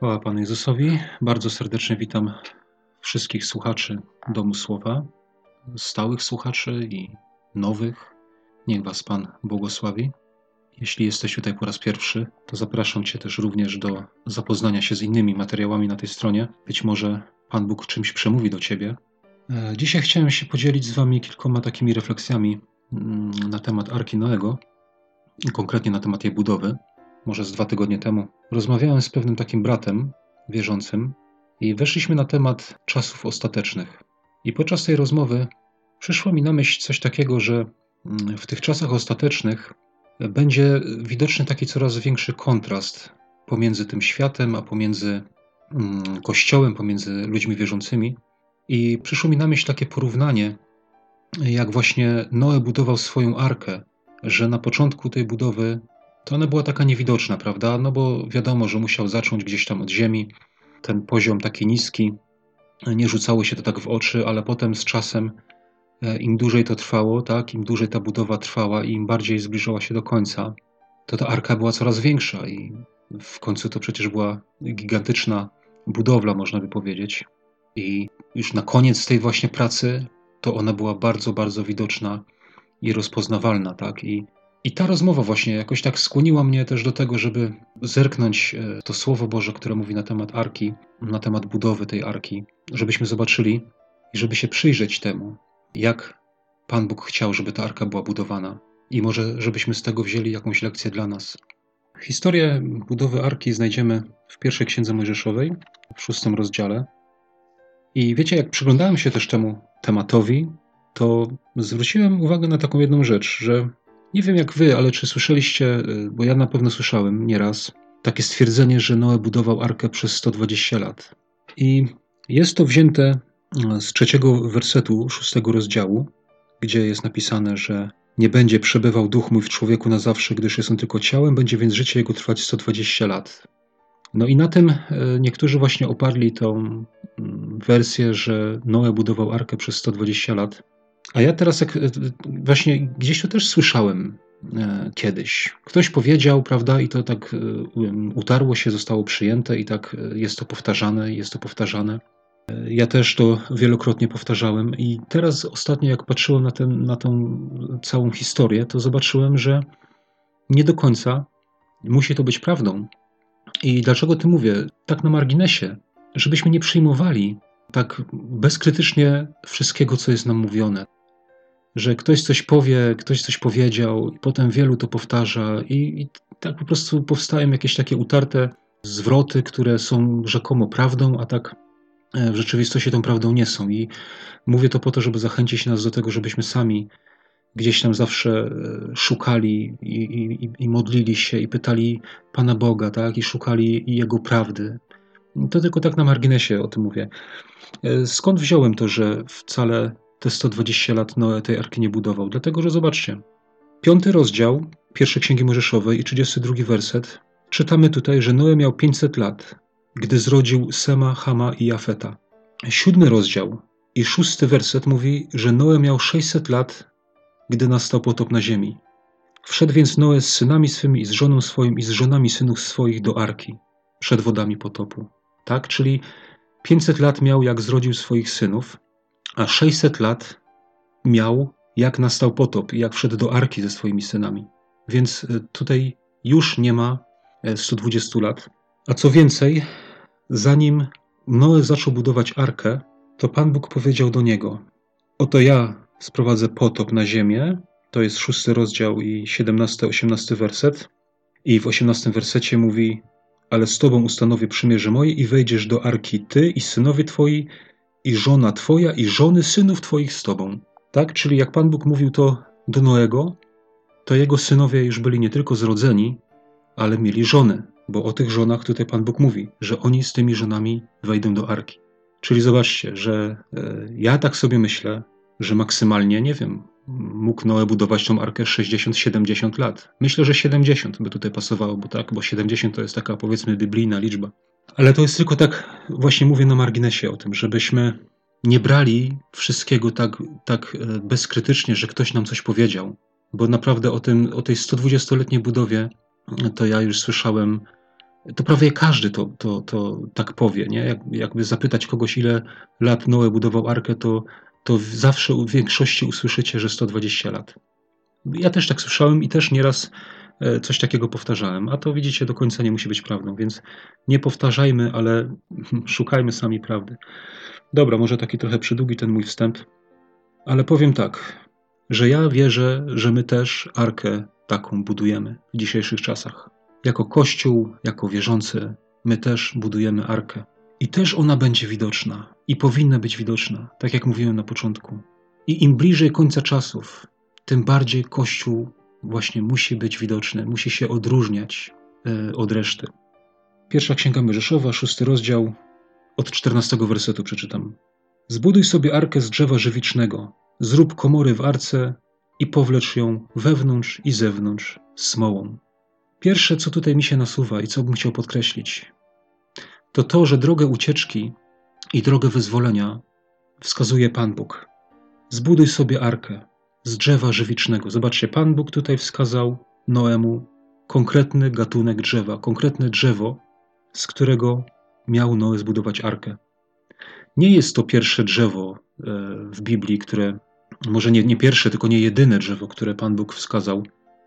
Chwała Panu Jezusowi. Bardzo serdecznie witam wszystkich słuchaczy Domu Słowa, stałych słuchaczy i nowych. Niech Was Pan błogosławi. Jeśli jesteś tutaj po raz pierwszy, to zapraszam Cię też również do zapoznania się z innymi materiałami na tej stronie. Być może Pan Bóg czymś przemówi do Ciebie. E, dzisiaj chciałem się podzielić z Wami kilkoma takimi refleksjami mm, na temat Arki Noego, konkretnie na temat jej budowy może z dwa tygodnie temu, rozmawiałem z pewnym takim bratem wierzącym i weszliśmy na temat czasów ostatecznych. I podczas tej rozmowy przyszło mi na myśl coś takiego, że mm, w tych czasach ostatecznych będzie widoczny taki coraz większy kontrast pomiędzy tym światem, a pomiędzy mm, Kościołem, pomiędzy ludźmi wierzącymi. I przyszło mi na myśl takie porównanie, jak właśnie Noe budował swoją arkę, że na początku tej budowy to ona była taka niewidoczna, prawda? No bo wiadomo, że musiał zacząć gdzieś tam od ziemi, ten poziom taki niski, nie rzucało się to tak w oczy, ale potem z czasem, e, im dłużej to trwało, tak, im dłużej ta budowa trwała i im bardziej zbliżała się do końca, to ta arka była coraz większa i w końcu to przecież była gigantyczna budowla, można by powiedzieć. I już na koniec tej właśnie pracy to ona była bardzo, bardzo widoczna i rozpoznawalna, tak? I i ta rozmowa właśnie jakoś tak skłoniła mnie też do tego, żeby zerknąć e, to Słowo Boże, które mówi na temat arki, na temat budowy tej arki, żebyśmy zobaczyli i żeby się przyjrzeć temu, jak Pan Bóg chciał, żeby ta arka była budowana. I może, żebyśmy z tego wzięli jakąś lekcję dla nas. Historię budowy arki znajdziemy w pierwszej księdze Mojżeszowej, w szóstym rozdziale. I wiecie, jak przyglądałem się też temu tematowi, to zwróciłem uwagę na taką jedną rzecz, że nie wiem jak wy, ale czy słyszeliście, y, bo ja na pewno słyszałem nieraz, takie stwierdzenie, że Noe budował arkę przez 120 lat. I jest to wzięte y, z trzeciego wersetu szóstego rozdziału, gdzie jest napisane, że nie będzie przebywał duch mój w człowieku na zawsze, gdyż jest on tylko ciałem, będzie więc życie jego trwać 120 lat. No i na tym y, niektórzy właśnie oparli tą mm, wersję, że Noe budował arkę przez 120 lat. A ja teraz, jak, e, właśnie gdzieś to też słyszałem e, kiedyś. Ktoś powiedział, prawda, i to tak e, utarło się, zostało przyjęte, i tak jest to powtarzane, jest to powtarzane. Ja też to wielokrotnie powtarzałem, i teraz ostatnio, jak patrzyłem na, ten, na tą całą historię, to zobaczyłem, że nie do końca musi to być prawdą. I dlaczego ty mówię? Tak na marginesie, żebyśmy nie przyjmowali tak bezkrytycznie wszystkiego, co jest nam mówione że ktoś coś powie, ktoś coś powiedział, i potem wielu to powtarza, i, i tak po prostu powstają jakieś takie utarte zwroty, które są rzekomo prawdą, a tak e, w rzeczywistości tą prawdą nie są. I mówię to po to, żeby zachęcić nas do tego, żebyśmy sami gdzieś tam zawsze e, szukali i, i, i modlili się i pytali Pana Boga, tak, i szukali Jego prawdy. To tylko tak na marginesie o tym mówię. E, skąd wziąłem to, że wcale te 120 lat Noe tej arki nie budował. Dlatego, że zobaczcie, piąty rozdział pierwszej Księgi Mojżeszowej i 32 werset, czytamy tutaj, że Noe miał 500 lat, gdy zrodził Sema, Hama i Jafeta. Siódmy rozdział i szósty werset mówi, że Noe miał 600 lat, gdy nastał potop na ziemi. Wszedł więc Noe z synami swymi i z żoną swoim i z żonami synów swoich do arki przed wodami potopu. Tak, czyli 500 lat miał, jak zrodził swoich synów, a 600 lat miał, jak nastał potop i jak wszedł do arki ze swoimi synami. Więc e, tutaj już nie ma 120 e, lat. A co więcej, zanim Noe zaczął budować arkę, to Pan Bóg powiedział do niego: Oto ja sprowadzę potop na ziemię. To jest szósty rozdział i 17-18 werset. I w 18 wersecie mówi: Ale z tobą ustanowię przymierze moje i wejdziesz do arki ty i synowie twoi i żona twoja i żony synów twoich z tobą. Tak? Czyli jak Pan Bóg mówił to do Noego, to jego synowie już byli nie tylko zrodzeni, ale mieli żony, bo o tych żonach tutaj Pan Bóg mówi, że oni z tymi żonami wejdą do arki. Czyli zobaczcie, że e, ja tak sobie myślę, że maksymalnie, nie wiem, mógł Noe budować tą arkę 60-70 lat. Myślę, że 70 by tutaj pasowało, bo tak, bo 70 to jest taka powiedzmy biblijna liczba. Ale to jest tylko tak, właśnie mówię na marginesie o tym, żebyśmy nie brali wszystkiego tak, tak e, bezkrytycznie, że ktoś nam coś powiedział. Bo naprawdę o, tym, o tej 120-letniej budowie to ja już słyszałem to prawie każdy to, to, to tak powie, nie? Jak, jakby zapytać kogoś, ile lat Noe budował arkę, to, to zawsze u większości usłyszycie, że 120 lat. Ja też tak słyszałem i też nieraz e, coś takiego powtarzałem, a to widzicie, do końca nie musi być prawdą, więc nie powtarzajmy, ale szukajmy sami prawdy. Dobra, może taki trochę przydługi ten mój wstęp, ale powiem tak, że ja wierzę, że my też arkę taką budujemy w dzisiejszych czasach. Jako Kościół, jako wierzący, my też budujemy arkę. I też ona będzie widoczna i powinna być widoczna, tak jak mówiłem na początku. I im bliżej końca czasów, tym bardziej Kościół właśnie musi być widoczny, musi się odróżniać e, od reszty. Pierwsza Księga Mojżeszowa, szósty rozdział, od czternastego wersetu przeczytam. Zbuduj sobie arkę z drzewa żywicznego, zrób komory w arce i powlecz ją wewnątrz i zewnątrz smołą. Pierwsze, co tutaj mi się nasuwa i co bym chciał podkreślić, to to, że drogę ucieczki i drogę wyzwolenia wskazuje Pan Bóg. Zbuduj sobie arkę z drzewa żywicznego. Zobaczcie, Pan Bóg tutaj wskazał Noemu konkretny gatunek drzewa, konkretne drzewo, z którego miał Noe zbudować arkę. Nie jest to pierwsze drzewo e, w Biblii, które, może nie, nie pierwsze, tylko nie jedyne drzewo, które Pan Bóg wskazał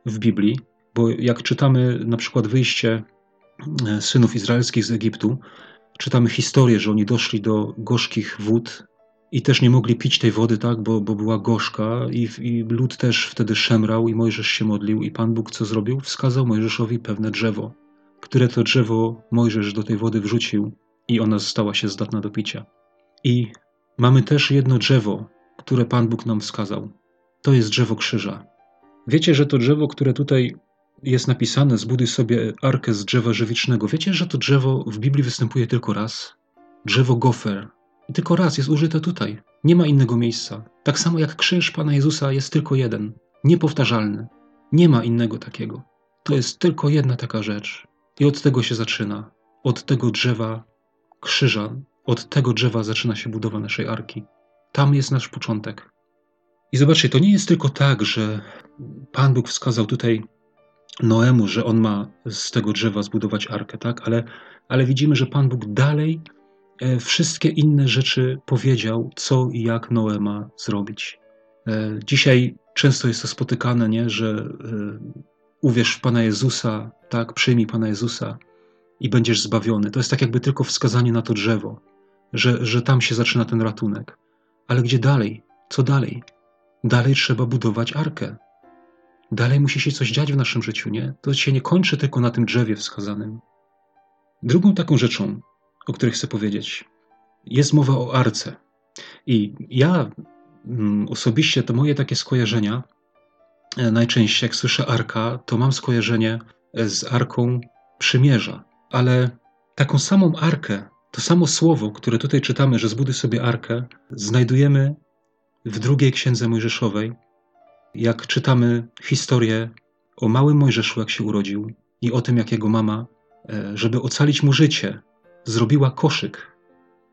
w Biblii, bo jak czytamy na przykład wyjście e, synów izraelskich z Egiptu, czytamy historię, że oni doszli do gorzkich wód i też nie mogli pić tej wody, tak, bo, bo była gorzka i, i lud też wtedy szemrał i Mojżesz się modlił i Pan Bóg co zrobił? Wskazał Mojżeszowi pewne drzewo, które to drzewo Mojżesz do tej wody wrzucił i ona stała się zdatna do picia. I mamy też jedno drzewo, które Pan Bóg nam wskazał. To jest drzewo krzyża. Wiecie, że to drzewo, które tutaj jest napisane, zbuduj sobie arkę z drzewa żywicznego. Wiecie, że to drzewo w Biblii występuje tylko raz? Drzewo gofer. I tylko raz jest użyte tutaj. Nie ma innego miejsca. Tak samo jak krzyż Pana Jezusa jest tylko jeden. Niepowtarzalny. Nie ma innego takiego. To jest tylko jedna taka rzecz. I od tego się zaczyna. Od tego drzewa krzyża, od tego drzewa zaczyna się budowa naszej arki. Tam jest nasz początek. I zobaczcie, to nie jest tylko tak, że Pan Bóg wskazał tutaj Noemu, że on ma z tego drzewa zbudować arkę, tak? Ale, ale widzimy, że Pan Bóg dalej wszystkie inne rzeczy powiedział, co i jak Noe ma zrobić. E, dzisiaj często jest to spotykane, nie? że e, uwierz w Pana Jezusa, tak, przyjmij Pana Jezusa i będziesz zbawiony. To jest tak jakby tylko wskazanie na to drzewo, że, że tam się zaczyna ten ratunek. Ale gdzie dalej? Co dalej? Dalej trzeba budować arkę. Dalej musi się coś dziać w naszym życiu, nie? To się nie kończy tylko na tym drzewie wskazanym. Drugą taką rzeczą, o której chcę powiedzieć, jest mowa o arce. I ja mm, osobiście to moje takie skojarzenia, e, najczęściej jak słyszę arka, to mam skojarzenie z arką przymierza. Ale taką samą arkę, to samo słowo, które tutaj czytamy, że zbuduj sobie arkę, znajdujemy w drugiej księdze Mojżeszowej, jak czytamy historię o małym Mojżeszu, jak się urodził, i o tym, jak jego mama, e, żeby ocalić mu życie, zrobiła koszyk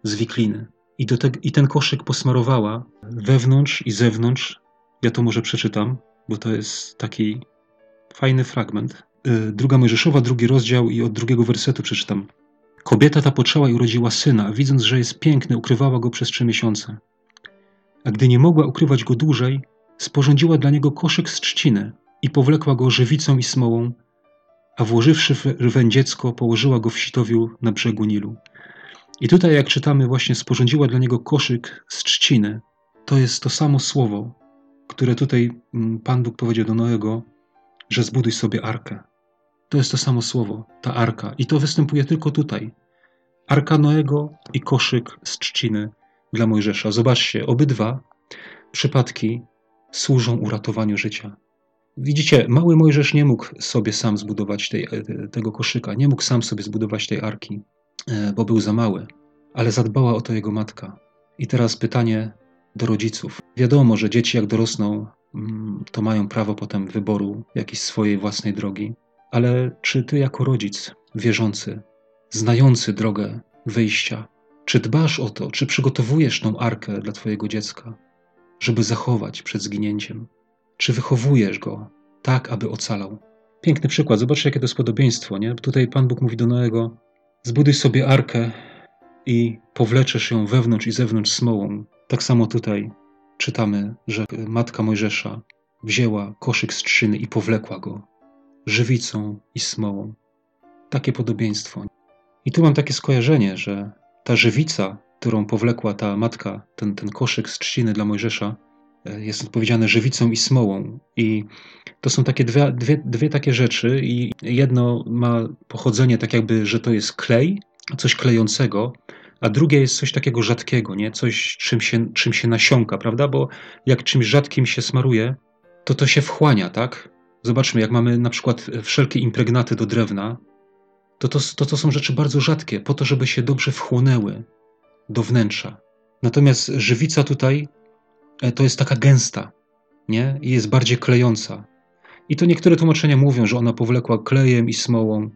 z wikliny. I, do te, I ten koszyk posmarowała wewnątrz i zewnątrz. Ja to może przeczytam, bo to jest taki fajny fragment. E, druga Mojżeszowa, drugi rozdział i od drugiego wersetu przeczytam. Kobieta ta poczęła i urodziła syna, a widząc, że jest piękny, ukrywała go przez trzy miesiące. A gdy nie mogła ukrywać go dłużej, sporządziła dla niego koszyk z trzciny i powlekła go żywicą i smołą, a włożywszy w rwę dziecko, położyła go w sitowiu na brzegu Nilu. I tutaj, jak czytamy, właśnie sporządziła dla niego koszyk z trzciny. To jest to samo słowo, które tutaj mm, Pan Bóg powiedział do Noego, że zbuduj sobie arkę. To jest to samo słowo, ta arka. I to występuje tylko tutaj. Arka Noego i koszyk z trzciny dla Mojżesza. Zobaczcie, obydwa przypadki służą uratowaniu życia. Widzicie, mały Mojżesz nie mógł sobie sam zbudować tej, e, tego koszyka, nie mógł sam sobie zbudować tej arki, e, bo był za mały, ale zadbała o to jego matka. I teraz pytanie do rodziców. Wiadomo, że dzieci jak dorosną, mm, to mają prawo potem wyboru jakiejś swojej własnej drogi, ale czy ty jako rodzic wierzący, znający drogę wyjścia, czy dbasz o to, czy przygotowujesz tą arkę dla twojego dziecka? żeby zachować przed zginięciem? Czy wychowujesz go tak, aby ocalał? Piękny przykład. Zobaczcie, jakie to jest podobieństwo. Nie? Tutaj Pan Bóg mówi do Noego: Zbuduj sobie arkę i powleczesz ją wewnątrz i zewnątrz smołą. Tak samo tutaj czytamy, że matka Mojżesza wzięła koszyk z trzyny i powlekła go żywicą i smołą. Takie podobieństwo. I tu mam takie skojarzenie, że ta żywica, którą powlekła ta matka, ten, ten koszyk z trzciny dla Mojżesza, jest odpowiedziane żywicą i smołą. I to są takie dwie, dwie, dwie takie rzeczy i jedno ma pochodzenie tak jakby, że to jest klej, coś klejącego, a drugie jest coś takiego rzadkiego, nie? Coś, czym się, czym się nasiąka, prawda? Bo jak czymś rzadkim się smaruje, to to się wchłania, tak? Zobaczmy, jak mamy na przykład wszelkie impregnaty do drewna, to to, to to są rzeczy bardzo rzadkie, po to, żeby się dobrze wchłonęły do wnętrza. Natomiast żywica tutaj e, to jest taka gęsta, nie? I jest bardziej klejąca. I to niektóre tłumaczenia mówią, że ona powlekła klejem i smołą,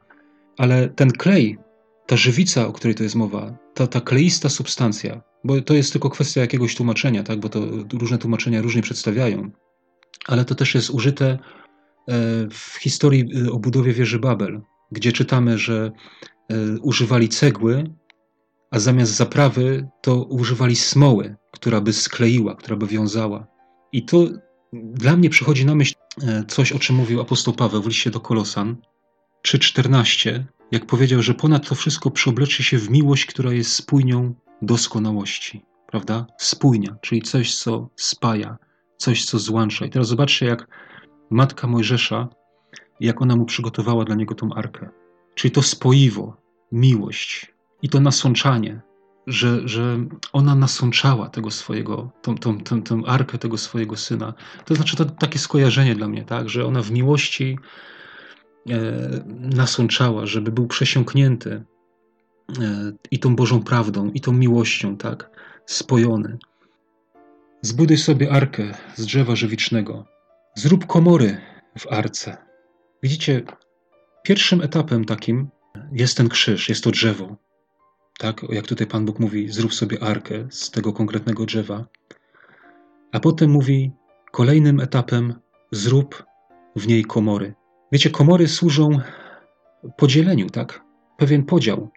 ale ten klej, ta żywica, o której to jest mowa, ta, ta kleista substancja, bo to jest tylko kwestia jakiegoś tłumaczenia, tak? bo to różne tłumaczenia różnie przedstawiają, ale to też jest użyte e, w historii e, o budowie wieży Babel, gdzie czytamy, że e, używali cegły, a zamiast zaprawy to używali smoły, która by skleiła, która by wiązała. I to dla mnie przychodzi na myśl coś, o czym mówił apostoł Paweł w liście do Kolosan 3,14, jak powiedział, że ponad to wszystko przeobleczy się w miłość, która jest spójnią doskonałości. Prawda? Spójnia, czyli coś, co spaja, coś, co złącza. I teraz zobaczcie, jak matka Mojżesza, jak ona mu przygotowała dla niego tą arkę. Czyli to spoiwo, miłość i to nasączanie, że, że ona nasączała tego swojego, tą, tą, tą, tą arkę tego swojego syna. To znaczy to takie skojarzenie dla mnie, tak, że ona w miłości e, nasączała, żeby był przesiąknięty e, i tą Bożą prawdą, i tą miłością, tak, spojony. Zbuduj sobie arkę z drzewa żywicznego. Zrób komory w arce. Widzicie, pierwszym etapem takim jest ten krzyż, jest to drzewo. Tak, jak tutaj Pan Bóg mówi, zrób sobie arkę z tego konkretnego drzewa. A potem mówi, kolejnym etapem zrób w niej komory. Wiecie, komory służą podzieleniu, tak? Pewien podział.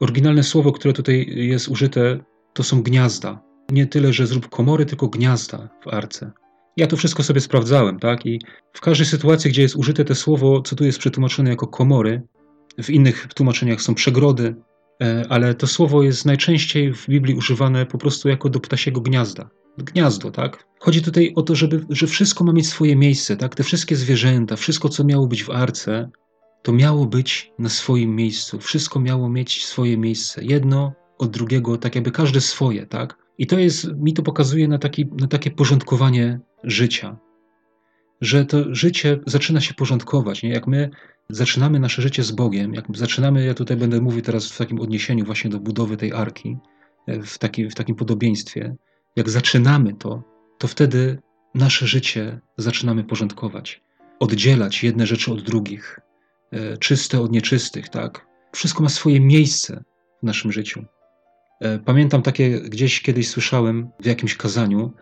Oryginalne słowo, które tutaj jest użyte, to są gniazda nie tyle, że zrób komory, tylko gniazda w arce. Ja to wszystko sobie sprawdzałem, tak? I w każdej sytuacji, gdzie jest użyte to słowo, co tu jest przetłumaczone jako komory, w innych tłumaczeniach są przegrody, ale to słowo jest najczęściej w Biblii używane po prostu jako do ptasiego gniazda. Gniazdo, tak? Chodzi tutaj o to, żeby, że wszystko ma mieć swoje miejsce, tak? Te wszystkie zwierzęta, wszystko, co miało być w arce, to miało być na swoim miejscu. Wszystko miało mieć swoje miejsce. Jedno od drugiego, tak jakby każde swoje, tak? I to jest, mi to pokazuje na, taki, na takie porządkowanie życia. Że to życie zaczyna się porządkować. Nie? Jak my zaczynamy nasze życie z Bogiem, jak zaczynamy, ja tutaj będę mówił teraz w takim odniesieniu właśnie do budowy tej arki, e, w, taki, w takim podobieństwie, jak zaczynamy to, to wtedy nasze życie zaczynamy porządkować, oddzielać jedne rzeczy od drugich, e, czyste od nieczystych, tak? Wszystko ma swoje miejsce w naszym życiu. E, pamiętam takie, gdzieś kiedyś słyszałem w jakimś kazaniu,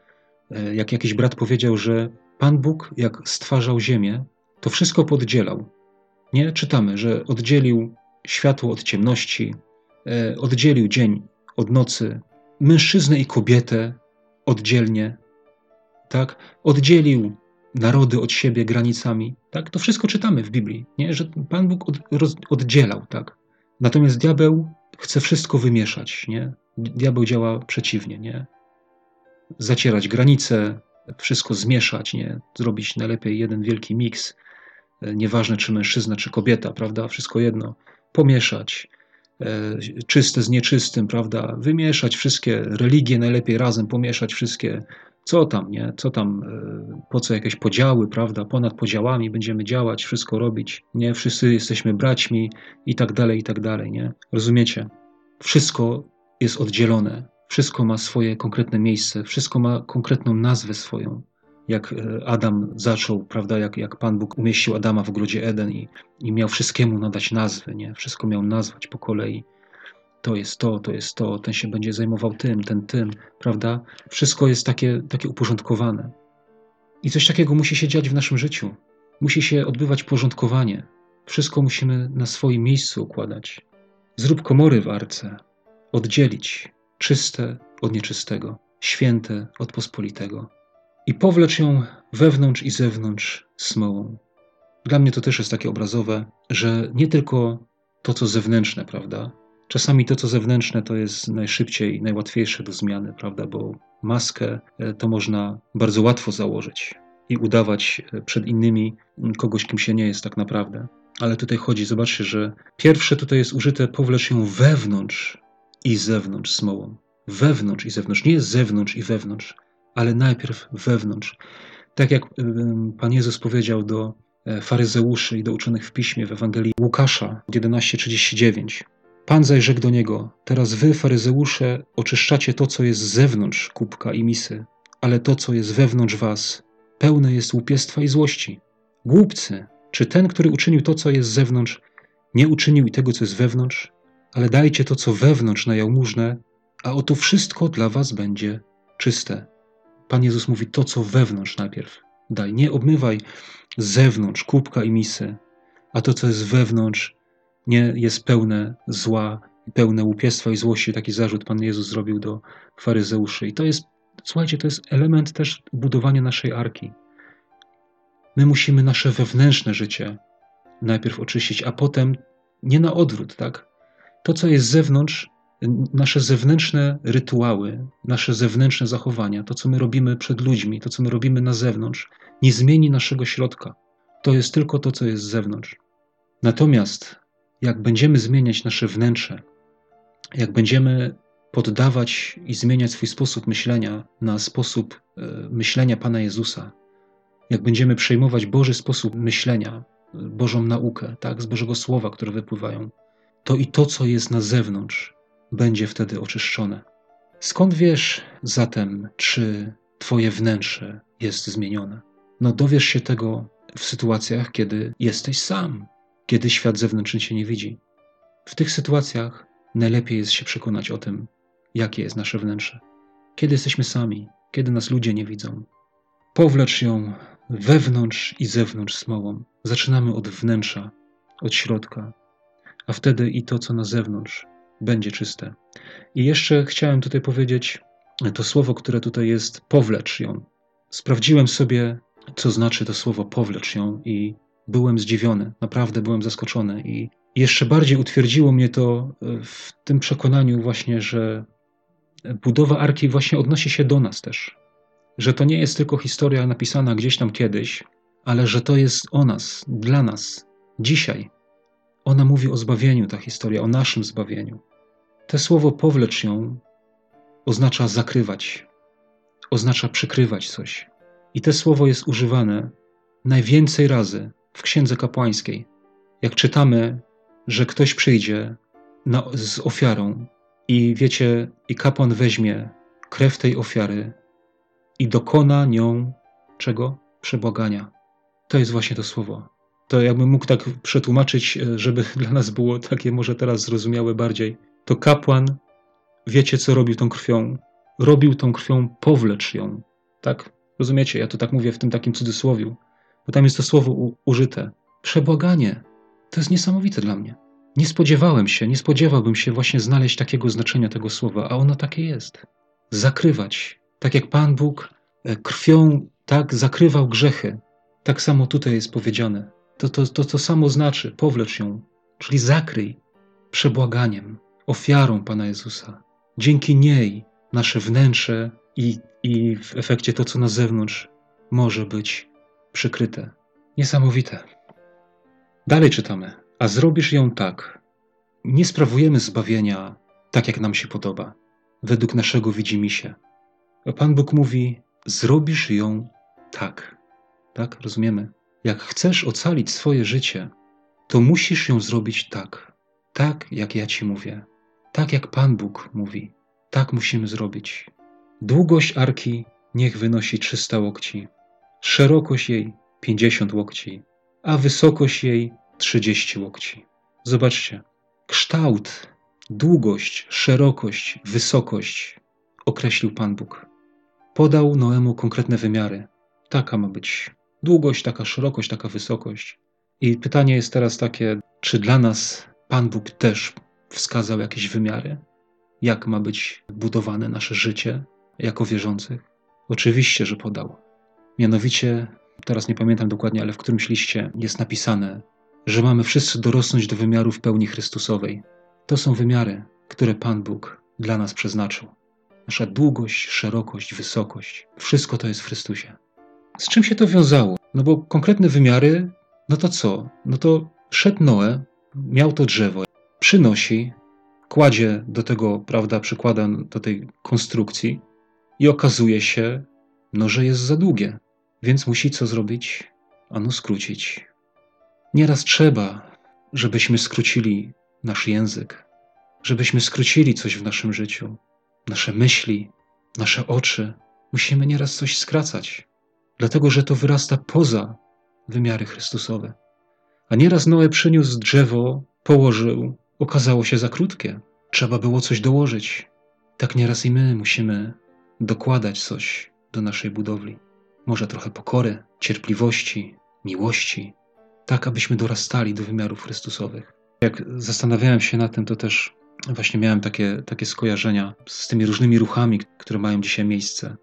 jak jakiś brat powiedział, że Pan Bóg, jak stwarzał ziemię, to wszystko poddzielał. Nie czytamy, że oddzielił światło od ciemności, e, oddzielił dzień od nocy, mężczyznę i kobietę oddzielnie, tak? Oddzielił narody od siebie granicami, tak? To wszystko czytamy w Biblii, nie? Że Pan Bóg od, roz, oddzielał, tak? Natomiast diabeł chce wszystko wymieszać, nie? Diabeł działa przeciwnie, nie? Zacierać granice, wszystko zmieszać, nie? Zrobić najlepiej jeden wielki miks, nieważne czy mężczyzna, czy kobieta, prawda? Wszystko jedno. Pomieszać, e, czyste z nieczystym, prawda? Wymieszać wszystkie religie najlepiej razem, pomieszać wszystkie co tam, nie? Co tam, e, po co jakieś podziały, prawda? Ponad podziałami będziemy działać, wszystko robić, nie? Wszyscy jesteśmy braćmi i tak dalej, i tak dalej, nie? Rozumiecie? Wszystko jest oddzielone, wszystko ma swoje konkretne miejsce, wszystko ma konkretną nazwę swoją. Jak e, Adam zaczął, prawda, jak, jak Pan Bóg umieścił Adama w ogrodzie Eden i, i miał wszystkiemu nadać nazwy, nie? Wszystko miał nazwać po kolei to jest to, to jest to, ten się będzie zajmował tym, ten tym, prawda? Wszystko jest takie, takie uporządkowane. I coś takiego musi się dziać w naszym życiu. Musi się odbywać porządkowanie. Wszystko musimy na swoim miejscu układać. Zrób komory w arce, oddzielić czyste od nieczystego, święte od pospolitego. I powlecz ją wewnątrz i zewnątrz smołą. Dla mnie to też jest takie obrazowe, że nie tylko to, co zewnętrzne, prawda? Czasami to, co zewnętrzne, to jest najszybciej, najłatwiejsze do zmiany, prawda? Bo maskę e, to można bardzo łatwo założyć i udawać e, przed innymi kogoś, kim się nie jest tak naprawdę. Ale tutaj chodzi, zobaczcie, że pierwsze tutaj jest użyte, powlecz ją wewnątrz i zewnątrz smołą. Wewnątrz i zewnątrz. Nie zewnątrz i wewnątrz, ale najpierw wewnątrz. Tak jak Pan Jezus powiedział do e, faryzeuszy i do uczonych w piśmie w Ewangelii Łukasza 11:39. Pan zaś rzekł do niego: Teraz wy, faryzeusze, oczyszczacie to, co jest z zewnątrz kubka i misy, ale to, co jest wewnątrz was, pełne jest łupiestwa i złości. Głupcy, czy ten, który uczynił to, co jest z zewnątrz, nie uczynił i tego, co jest wewnątrz? Ale dajcie to, co wewnątrz na jałmużnę, a oto wszystko dla was będzie czyste. Pan Jezus mówi to, co wewnątrz najpierw daj. Nie obmywaj z zewnątrz kubka i misy, a to, co jest wewnątrz, nie jest pełne zła, pełne łupiestwa i złości. Taki zarzut Pan Jezus zrobił do faryzeuszy. I to jest, słuchajcie, to jest element też budowania naszej arki. My musimy nasze wewnętrzne życie najpierw oczyścić, a potem nie na odwrót, tak? To, co jest z zewnątrz, nasze zewnętrzne rytuały, nasze zewnętrzne zachowania, to co my robimy przed ludźmi, to co my robimy na zewnątrz, nie zmieni naszego środka. To jest tylko to, co jest z zewnątrz. Natomiast jak będziemy zmieniać nasze wnętrze, jak będziemy poddawać i zmieniać swój sposób myślenia na sposób e, myślenia Pana Jezusa, jak będziemy przejmować Boży sposób myślenia, Bożą naukę, tak, z Bożego Słowa, które wypływają, to i to, co jest na zewnątrz, będzie wtedy oczyszczone. Skąd wiesz zatem, czy Twoje wnętrze jest zmienione? No dowiesz się tego w sytuacjach, kiedy jesteś sam, kiedy świat zewnętrzny cię nie widzi. W tych sytuacjach najlepiej jest się przekonać o tym, jakie jest nasze wnętrze. Kiedy jesteśmy sami, kiedy nas ludzie nie widzą. Powlecz ją wewnątrz i zewnątrz smołą. Zaczynamy od wnętrza, od środka, a wtedy i to, co na zewnątrz, będzie czyste. I jeszcze chciałem tutaj powiedzieć to słowo, które tutaj jest, powlecz ją. Sprawdziłem sobie, co znaczy to słowo powlecz ją i byłem zdziwiony, naprawdę byłem zaskoczony i jeszcze bardziej utwierdziło mnie to w tym przekonaniu właśnie, że budowa arki właśnie odnosi się do nas też. Że to nie jest tylko historia napisana gdzieś tam kiedyś, ale że to jest o nas, dla nas, dzisiaj. Ona mówi o zbawieniu, ta historia, o naszym zbawieniu. To słowo powlecz ją oznacza zakrywać, oznacza przykrywać coś. I to słowo jest używane najwięcej razy w Księdze Kapłańskiej. Jak czytamy, że ktoś przyjdzie na, z ofiarą i wiecie, i kapłan weźmie krew tej ofiary i dokona nią czego? Przebłagania. To jest właśnie to słowo. To jakbym mógł tak przetłumaczyć, żeby dla nas było takie może teraz zrozumiałe bardziej to kapłan, wiecie co robił tą krwią? Robił tą krwią, powlecz ją. Tak? Rozumiecie? Ja to tak mówię w tym takim cudzysłowiu, bo tam jest to słowo u, użyte. Przebłaganie. To jest niesamowite dla mnie. Nie spodziewałem się, nie spodziewałbym się właśnie znaleźć takiego znaczenia tego słowa, a ono takie jest. Zakrywać. Tak jak Pan Bóg e, krwią tak zakrywał grzechy, tak samo tutaj jest powiedziane. To to, to, to samo znaczy, powlecz ją, czyli zakryj przebłaganiem ofiarą Pana Jezusa. Dzięki niej nasze wnętrze i, i w efekcie to, co na zewnątrz, może być przykryte. Niesamowite. Dalej czytamy. A zrobisz ją tak. Nie sprawujemy zbawienia tak, jak nam się podoba, według naszego widzimisię. A Pan Bóg mówi: zrobisz ją tak. Tak, rozumiemy? Jak chcesz ocalić swoje życie, to musisz ją zrobić tak. Tak, jak ja ci mówię. Tak jak Pan Bóg mówi, tak musimy zrobić. Długość arki niech wynosi 300 łokci, szerokość jej 50 łokci, a wysokość jej 30 łokci. Zobaczcie, kształt, długość, szerokość, wysokość określił Pan Bóg. Podał Noemu konkretne wymiary. Taka ma być długość, taka szerokość, taka wysokość. I pytanie jest teraz takie, czy dla nas Pan Bóg też wskazał jakieś wymiary? Jak ma być budowane nasze życie jako wierzących? Oczywiście, że podał. Mianowicie, teraz nie pamiętam dokładnie, ale w którymś liście jest napisane, że mamy wszyscy dorosnąć do wymiarów pełni Chrystusowej. To są wymiary, które Pan Bóg dla nas przeznaczył. Nasza długość, szerokość, wysokość wszystko to jest w Chrystusie. Z czym się to wiązało? No bo konkretne wymiary, no to co? No to szedł Noe, miał to drzewo, przynosi, kładzie do tego, prawda, przykłada do tej konstrukcji i okazuje się, no, że jest za długie, więc musi co zrobić? Ano skrócić. Nieraz trzeba, żebyśmy skrócili nasz język, żebyśmy skrócili coś w naszym życiu, nasze myśli, nasze oczy. Musimy nieraz coś skracać, dlatego że to wyrasta poza wymiary Chrystusowe. A nieraz Noe przyniósł drzewo, położył, okazało się za krótkie. Trzeba było coś dołożyć. Tak nieraz i my musimy dokładać coś do naszej budowli. Może trochę pokory, cierpliwości, miłości, tak abyśmy dorastali do wymiarów Chrystusowych. Jak zastanawiałem się nad tym, to też właśnie miałem takie, takie skojarzenia z tymi różnymi ruchami, które mają dzisiaj miejsce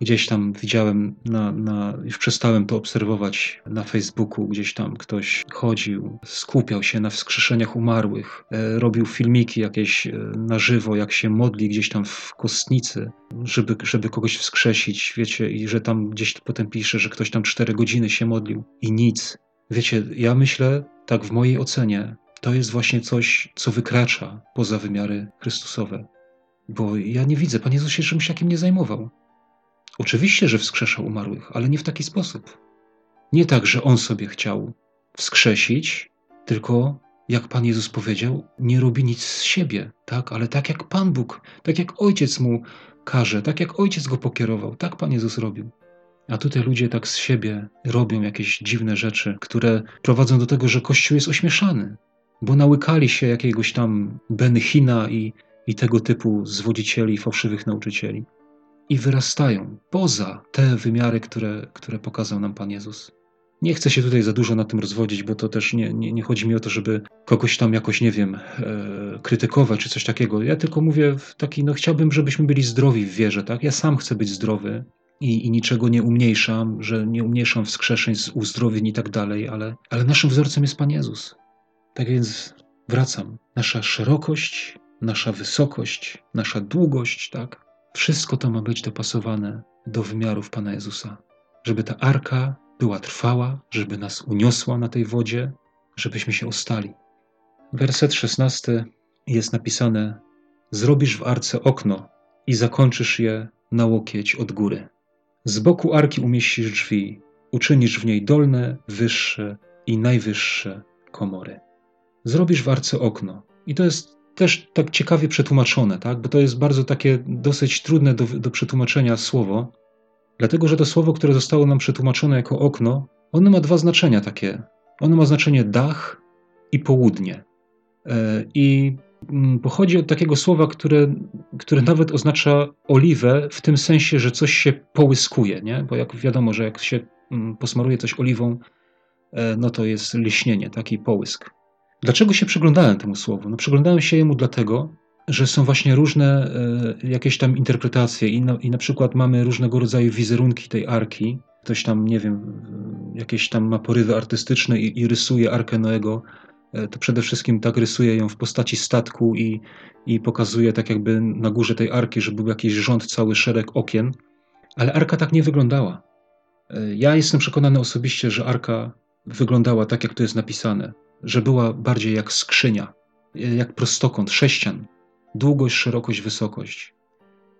Gdzieś tam widziałem, na, na, już przestałem to obserwować na Facebooku, gdzieś tam ktoś chodził, skupiał się na wskrzeszeniach umarłych, e, robił filmiki jakieś e, na żywo, jak się modli gdzieś tam w kostnicy, żeby, żeby kogoś wskrzesić, wiecie, i że tam gdzieś potem pisze, że ktoś tam cztery godziny się modlił i nic. Wiecie, ja myślę, tak w mojej ocenie, to jest właśnie coś, co wykracza poza wymiary Chrystusowe. Bo ja nie widzę, Pan Jezus się czymś takim nie zajmował. Oczywiście, że wskrzeszał umarłych, ale nie w taki sposób. Nie tak, że on sobie chciał wskrzesić, tylko jak Pan Jezus powiedział, nie robi nic z siebie, tak? Ale tak jak Pan Bóg, tak jak Ojciec mu każe, tak jak Ojciec go pokierował, tak Pan Jezus robił. A tutaj ludzie tak z siebie robią jakieś dziwne rzeczy, które prowadzą do tego, że Kościół jest ośmieszany, bo nałykali się jakiegoś tam Benychina i, i tego typu zwodzicieli, fałszywych nauczycieli i wyrastają poza te wymiary, które, które pokazał nam Pan Jezus. Nie chcę się tutaj za dużo na tym rozwodzić, bo to też nie, nie, nie chodzi mi o to, żeby kogoś tam jakoś, nie wiem, e, krytykować czy coś takiego. Ja tylko mówię taki, no chciałbym, żebyśmy byli zdrowi w wierze, tak? Ja sam chcę być zdrowy i, i niczego nie umniejszam, że nie umniejszam wskrzeszeń, uzdrowień i tak dalej, ale, ale naszym wzorcem jest Pan Jezus. Tak więc wracam. Nasza szerokość, nasza wysokość, nasza długość, tak? Wszystko to ma być dopasowane do wymiarów Pana Jezusa, żeby ta arka była trwała, żeby nas uniosła na tej wodzie, żebyśmy się ostali. Werset szesnasty jest napisane: Zrobisz w arce okno i zakończysz je na łokieć od góry. Z boku arki umieścisz drzwi, uczynisz w niej dolne, wyższe i najwyższe komory. Zrobisz w arce okno. I to jest też tak ciekawie przetłumaczone, tak? bo to jest bardzo takie dosyć trudne do, do przetłumaczenia słowo, dlatego że to słowo, które zostało nam przetłumaczone jako okno, ono ma dwa znaczenia takie. Ono ma znaczenie dach i południe. E, I mm, pochodzi od takiego słowa, które, które nawet oznacza oliwę, w tym sensie, że coś się połyskuje, nie? bo jak wiadomo, że jak się mm, posmaruje coś oliwą, e, no to jest liśnienie, taki połysk. Dlaczego się przyglądałem temu słowu? No, przyglądałem się jemu dlatego, że są właśnie różne e, jakieś tam interpretacje i na, i na przykład mamy różnego rodzaju wizerunki tej arki. Ktoś tam, nie wiem, jakieś tam ma porywy artystyczne i, i rysuje arkę Noego. E, to przede wszystkim tak rysuje ją w postaci statku i, i pokazuje tak jakby na górze tej arki, że był jakiś rząd, cały szereg okien. Ale arka tak nie wyglądała. E, ja jestem przekonany osobiście, że arka wyglądała tak, jak to jest napisane że była bardziej jak skrzynia, jak prostokąt, sześcian, długość, szerokość, wysokość,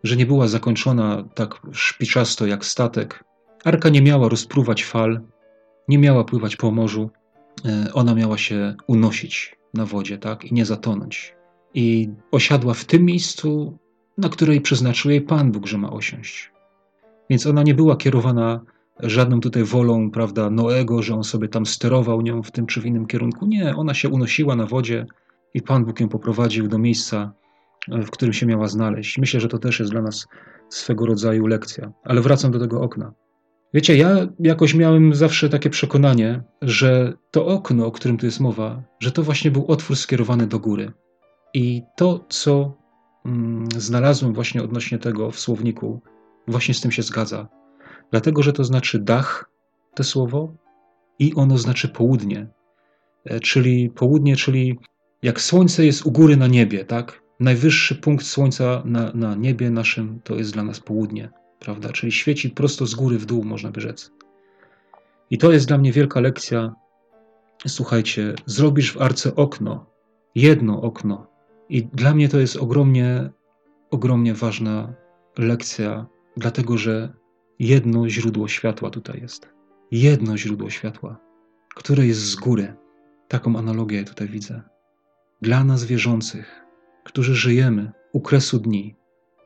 że nie była zakończona tak szpiczasto jak statek. Arka nie miała rozpruwać fal, nie miała pływać po morzu, e, ona miała się unosić na wodzie, tak, i nie zatonąć. I osiadła w tym miejscu, na której przeznaczył jej Pan Bóg, że ma osiąść. Więc ona nie była kierowana żadną tutaj wolą, prawda, Noego, że on sobie tam sterował nią w tym czy w innym kierunku. Nie, ona się unosiła na wodzie i Pan Bóg ją poprowadził do miejsca, w którym się miała znaleźć. Myślę, że to też jest dla nas swego rodzaju lekcja. Ale wracam do tego okna. Wiecie, ja jakoś miałem zawsze takie przekonanie, że to okno, o którym tu jest mowa, że to właśnie był otwór skierowany do góry. I to, co mm, znalazłem właśnie odnośnie tego w słowniku, właśnie z tym się zgadza. Dlatego, że to znaczy dach, to słowo, i ono znaczy południe. E, czyli południe, czyli jak słońce jest u góry na niebie, tak? Najwyższy punkt słońca na, na niebie naszym to jest dla nas południe, prawda? Czyli świeci prosto z góry w dół, można by rzec. I to jest dla mnie wielka lekcja. Słuchajcie, zrobisz w arce okno, jedno okno. I dla mnie to jest ogromnie, ogromnie ważna lekcja, dlatego że jedno źródło światła tutaj jest. Jedno źródło światła, które jest z góry. Taką analogię tutaj widzę. Dla nas wierzących, którzy żyjemy u kresu dni,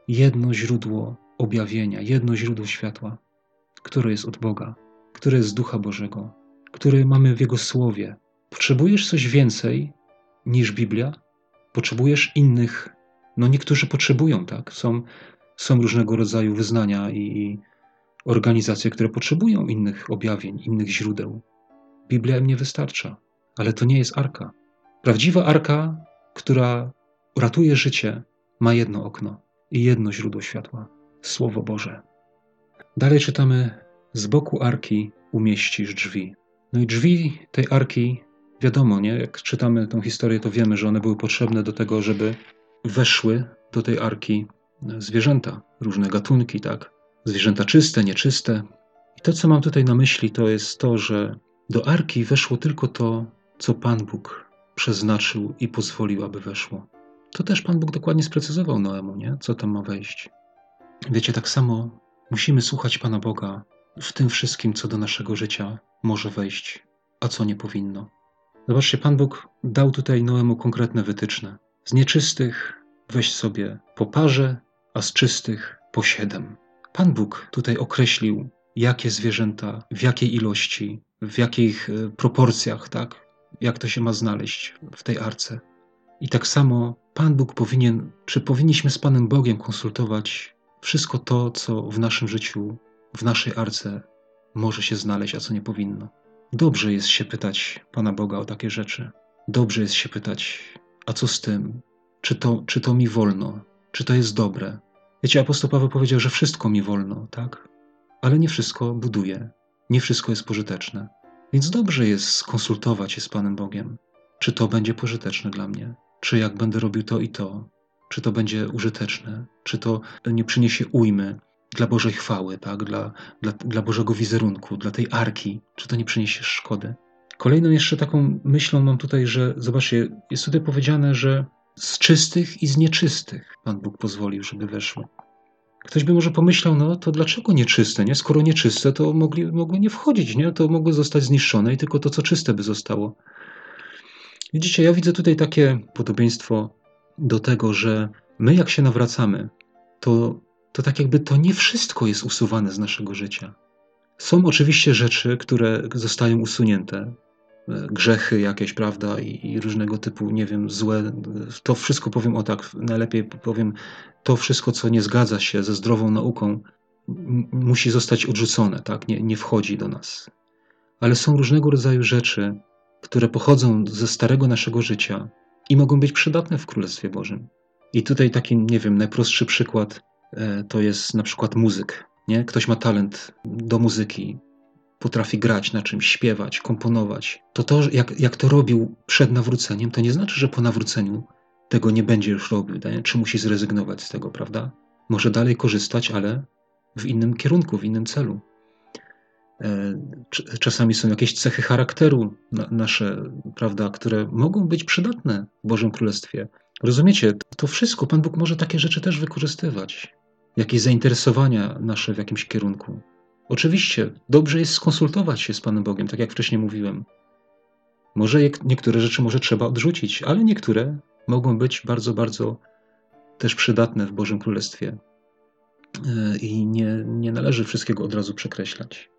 jedno źródło objawienia, jedno źródło światła, które jest od Boga, które jest z Ducha Bożego, które mamy w Jego Słowie. Potrzebujesz coś więcej niż Biblia? Potrzebujesz innych, no niektórzy potrzebują, tak? Są, są różnego rodzaju wyznania i, i organizacje, które potrzebują innych objawień, innych źródeł. Biblia im nie wystarcza, ale to nie jest arka. Prawdziwa arka, która ratuje życie, ma jedno okno i jedno źródło światła Słowo Boże. Dalej czytamy: Z boku arki umieścisz drzwi. No i drzwi tej arki, wiadomo, nie? Jak czytamy tę historię, to wiemy, że one były potrzebne do tego, żeby weszły do tej arki zwierzęta, różne gatunki, tak? Zwierzęta czyste, nieczyste. I to, co mam tutaj na myśli, to jest to, że do arki weszło tylko to, co Pan Bóg przeznaczył i pozwolił, aby weszło. To też Pan Bóg dokładnie sprecyzował Noemu, nie? co tam ma wejść. Wiecie, tak samo musimy słuchać Pana Boga w tym wszystkim, co do naszego życia może wejść, a co nie powinno. Zobaczcie, Pan Bóg dał tutaj Noemu konkretne wytyczne. Z nieczystych weź sobie po parze, a z czystych po siedem. Pan Bóg tutaj określił, jakie zwierzęta, w jakiej ilości, w jakich e, proporcjach, tak? Jak to się ma znaleźć w tej arce. I tak samo Pan Bóg powinien, czy powinniśmy z Panem Bogiem konsultować wszystko to, co w naszym życiu, w naszej arce może się znaleźć, a co nie powinno. Dobrze jest się pytać Pana Boga o takie rzeczy. Dobrze jest się pytać, a co z tym? Czy to, czy to mi wolno? Czy to jest dobre? Wiecie, apostoł Paweł powiedział, że wszystko mi wolno, tak? Ale nie wszystko buduje, nie wszystko jest pożyteczne. Więc dobrze jest skonsultować się z Panem Bogiem. Czy to będzie pożyteczne dla mnie? Czy jak będę robił to i to? Czy to będzie użyteczne? Czy to nie przyniesie ujmy dla Bożej chwały, tak? dla, dla, dla Bożego wizerunku, dla tej arki? Czy to nie przyniesie szkody? Kolejną jeszcze taką myślą mam tutaj, że zobaczcie, jest tutaj powiedziane, że z czystych i z nieczystych Pan Bóg pozwolił, żeby weszło. Ktoś by może pomyślał, no to dlaczego nieczyste, nie? Skoro nieczyste, to mogli, mogły nie wchodzić, nie? To mogły zostać zniszczone i tylko to, co czyste by zostało. Widzicie, ja widzę tutaj takie podobieństwo do tego, że my jak się nawracamy, to, to tak jakby to nie wszystko jest usuwane z naszego życia. Są oczywiście rzeczy, które zostają usunięte, grzechy jakieś, prawda, i, i, różnego typu, nie wiem, złe. To wszystko powiem o tak, najlepiej powiem, to wszystko, co nie zgadza się ze zdrową nauką, musi zostać odrzucone, tak, nie, nie wchodzi do nas. Ale są różnego rodzaju rzeczy, które pochodzą ze starego naszego życia i mogą być przydatne w Królestwie Bożym. I tutaj taki, nie wiem, najprostszy przykład e, to jest na przykład muzyk. Nie? Ktoś ma talent do muzyki, potrafi grać na czymś, śpiewać, komponować, to to, jak, jak to robił przed nawróceniem, to nie znaczy, że po nawróceniu tego nie będzie już robił, nie? czy musi zrezygnować z tego, prawda? Może dalej korzystać, ale w innym kierunku, w innym celu. E, czasami są jakieś cechy charakteru nasze, prawda, które mogą być przydatne w Bożym Królestwie. Rozumiecie, to wszystko Pan Bóg może takie rzeczy też wykorzystywać. Jakieś zainteresowania nasze w jakimś kierunku. Oczywiście, dobrze jest skonsultować się z Panem Bogiem, tak jak wcześniej mówiłem. Może niektóre rzeczy może trzeba odrzucić, ale niektóre mogą być bardzo, bardzo też przydatne w Bożym Królestwie. E, I nie, nie należy wszystkiego od razu przekreślać.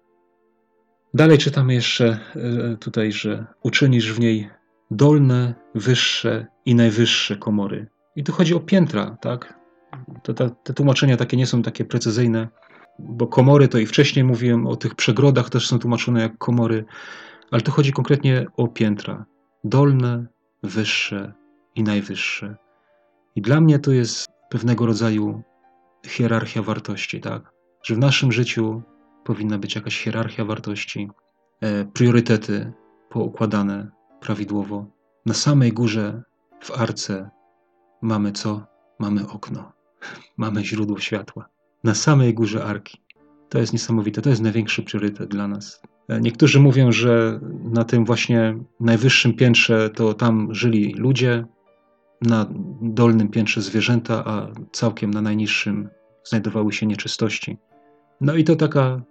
Dalej czytamy jeszcze e, tutaj, że uczynisz w niej dolne, wyższe i najwyższe komory. I tu chodzi o piętra, tak? To, te tłumaczenia takie nie są takie precyzyjne, bo komory to i wcześniej mówiłem o tych przegrodach, też są tłumaczone jak komory, ale tu chodzi konkretnie o piętra. Dolne, wyższe i najwyższe. I dla mnie to jest pewnego rodzaju hierarchia wartości, tak? Że w naszym życiu powinna być jakaś hierarchia wartości, e, priorytety poukładane prawidłowo. Na samej górze w arce mamy co? Mamy okno, mamy źródło światła. Na samej górze arki. To jest niesamowite, to jest największy priorytet dla nas. E, niektórzy mówią, że na tym właśnie najwyższym piętrze to tam żyli ludzie, na dolnym piętrze zwierzęta, a całkiem na najniższym znajdowały się nieczystości. No i to taka,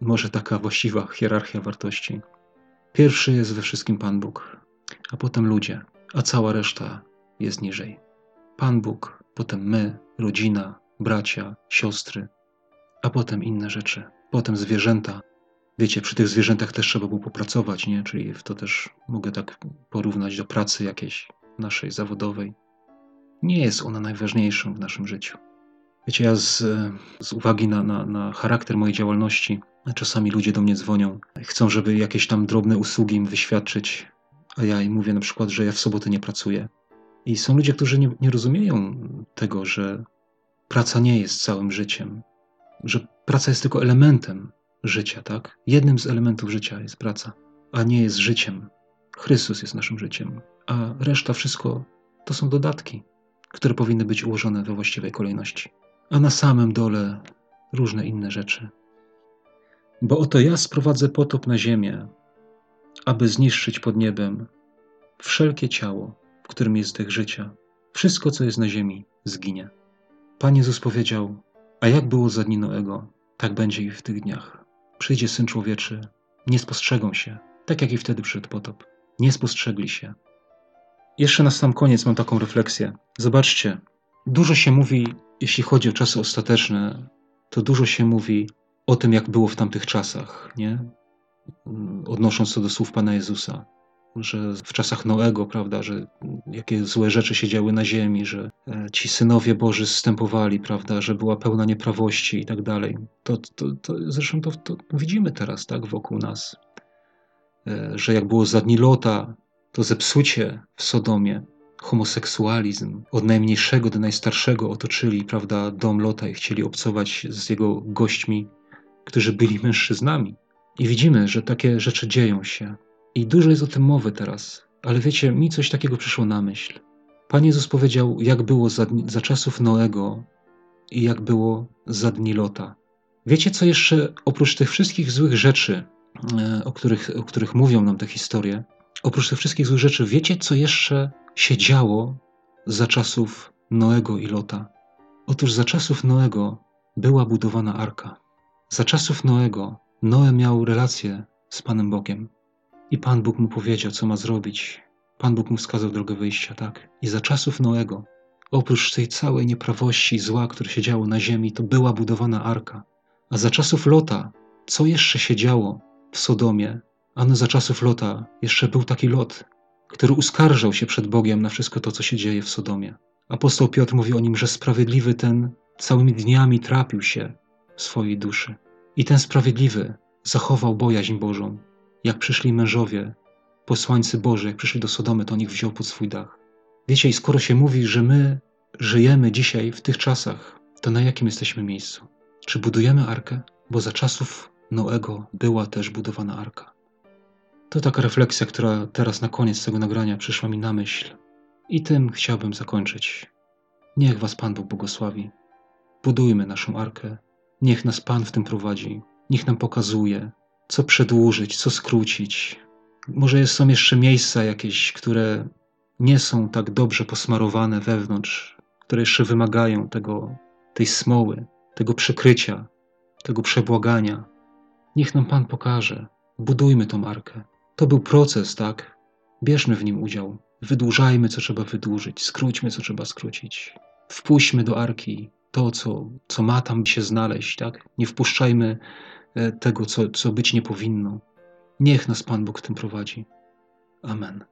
może taka właściwa hierarchia wartości. Pierwszy jest we wszystkim Pan Bóg, a potem ludzie, a cała reszta jest niżej. Pan Bóg, potem my, rodzina, bracia, siostry, a potem inne rzeczy, potem zwierzęta. Wiecie, przy tych zwierzętach też trzeba było popracować, nie? Czyli to też mogę tak porównać do pracy jakiejś naszej zawodowej. Nie jest ona najważniejszą w naszym życiu. Wiecie, ja z, z uwagi na, na, na charakter mojej działalności, czasami ludzie do mnie dzwonią, chcą, żeby jakieś tam drobne usługi im wyświadczyć, a ja im mówię na przykład, że ja w sobotę nie pracuję. I są ludzie, którzy nie, nie rozumieją tego, że praca nie jest całym życiem, że praca jest tylko elementem życia, tak? Jednym z elementów życia jest praca, a nie jest życiem. Chrystus jest naszym życiem, a reszta wszystko to są dodatki, które powinny być ułożone we właściwej kolejności. A na samym dole różne inne rzeczy. Bo oto ja sprowadzę potop na ziemię, aby zniszczyć pod niebem wszelkie ciało, w którym jest dech życia. Wszystko, co jest na ziemi, zginie. Pan Jezus powiedział, a jak było za dni Noego, tak będzie i w tych dniach. Przyjdzie Syn Człowieczy, nie spostrzegą się, tak jak i wtedy przed potop. Nie spostrzegli się. Jeszcze na sam koniec mam taką refleksję. Zobaczcie, dużo się mówi, jeśli chodzi o czasy ostateczne, to dużo się mówi o tym, jak było w tamtych czasach, nie? Odnosząc to do słów Pana Jezusa że w czasach Noego, prawda, że jakie złe rzeczy się działy na ziemi, że e, ci synowie Boży zstępowali, prawda, że była pełna nieprawości i tak dalej. To, to, to zresztą to, to widzimy teraz, tak, wokół nas, e, że jak było za dni Lota, to zepsucie w Sodomie, homoseksualizm, od najmniejszego do najstarszego otoczyli, prawda, dom Lota i chcieli obcować z jego gośćmi, którzy byli mężczyznami. I widzimy, że takie rzeczy dzieją się. I dużo jest o tym mowy teraz, ale wiecie, mi coś takiego przyszło na myśl. Pan Jezus powiedział, jak było za, za czasów Noego i jak było za dni Lota. Wiecie, co jeszcze oprócz tych wszystkich złych rzeczy, e, o których, o których mówią nam te historie, oprócz tych wszystkich złych rzeczy, wiecie, co jeszcze się działo za czasów Noego i Lota? Otóż za czasów Noego była budowana arka. Za czasów Noego Noe miał relację z Panem Bogiem. I Pan Bóg mu powiedział, co ma zrobić. Pan Bóg mu wskazał drogę wyjścia, tak. I za czasów Noego, oprócz tej całej nieprawości i zła, które się działo na ziemi, to była budowana arka. A za czasów Lota, co jeszcze się działo w Sodomie? Ano za czasów Lota jeszcze był taki Lot, który uskarżał się przed Bogiem na wszystko to, co się dzieje w Sodomie. Apostoł Piotr mówi o nim, że sprawiedliwy ten całymi dniami trapił się w swojej duszy. I ten sprawiedliwy zachował bojaźń Bożą, jak przyszli mężowie, posłańcy Boży, jak przyszli do Sodomy, to on ich wziął pod swój dach. Wiecie, i skoro się mówi, że my żyjemy dzisiaj w tych czasach, to na jakim jesteśmy miejscu? Czy budujemy arkę? Bo za czasów Noego była też budowana arka. To taka refleksja, która teraz na koniec tego nagrania przyszła mi na myśl. I tym chciałbym zakończyć. Niech Was Pan Bóg błogosławi. Budujmy naszą arkę. Niech nas Pan w tym prowadzi. Niech nam pokazuje, co przedłużyć, co skrócić. Może są jeszcze miejsca jakieś, które nie są tak dobrze posmarowane wewnątrz, które jeszcze wymagają tego, tej smoły, tego przykrycia, tego przebłagania. Niech nam Pan pokaże. Budujmy tą arkę. To był proces, tak? Bierzmy w nim udział. Wydłużajmy, co trzeba wydłużyć, skróćmy, co trzeba skrócić. Wpuśćmy do arki to, co, co ma tam się znaleźć, tak? Nie wpuszczajmy tego, co, co być nie powinno. Niech nas Pan Bóg w tym prowadzi. Amen.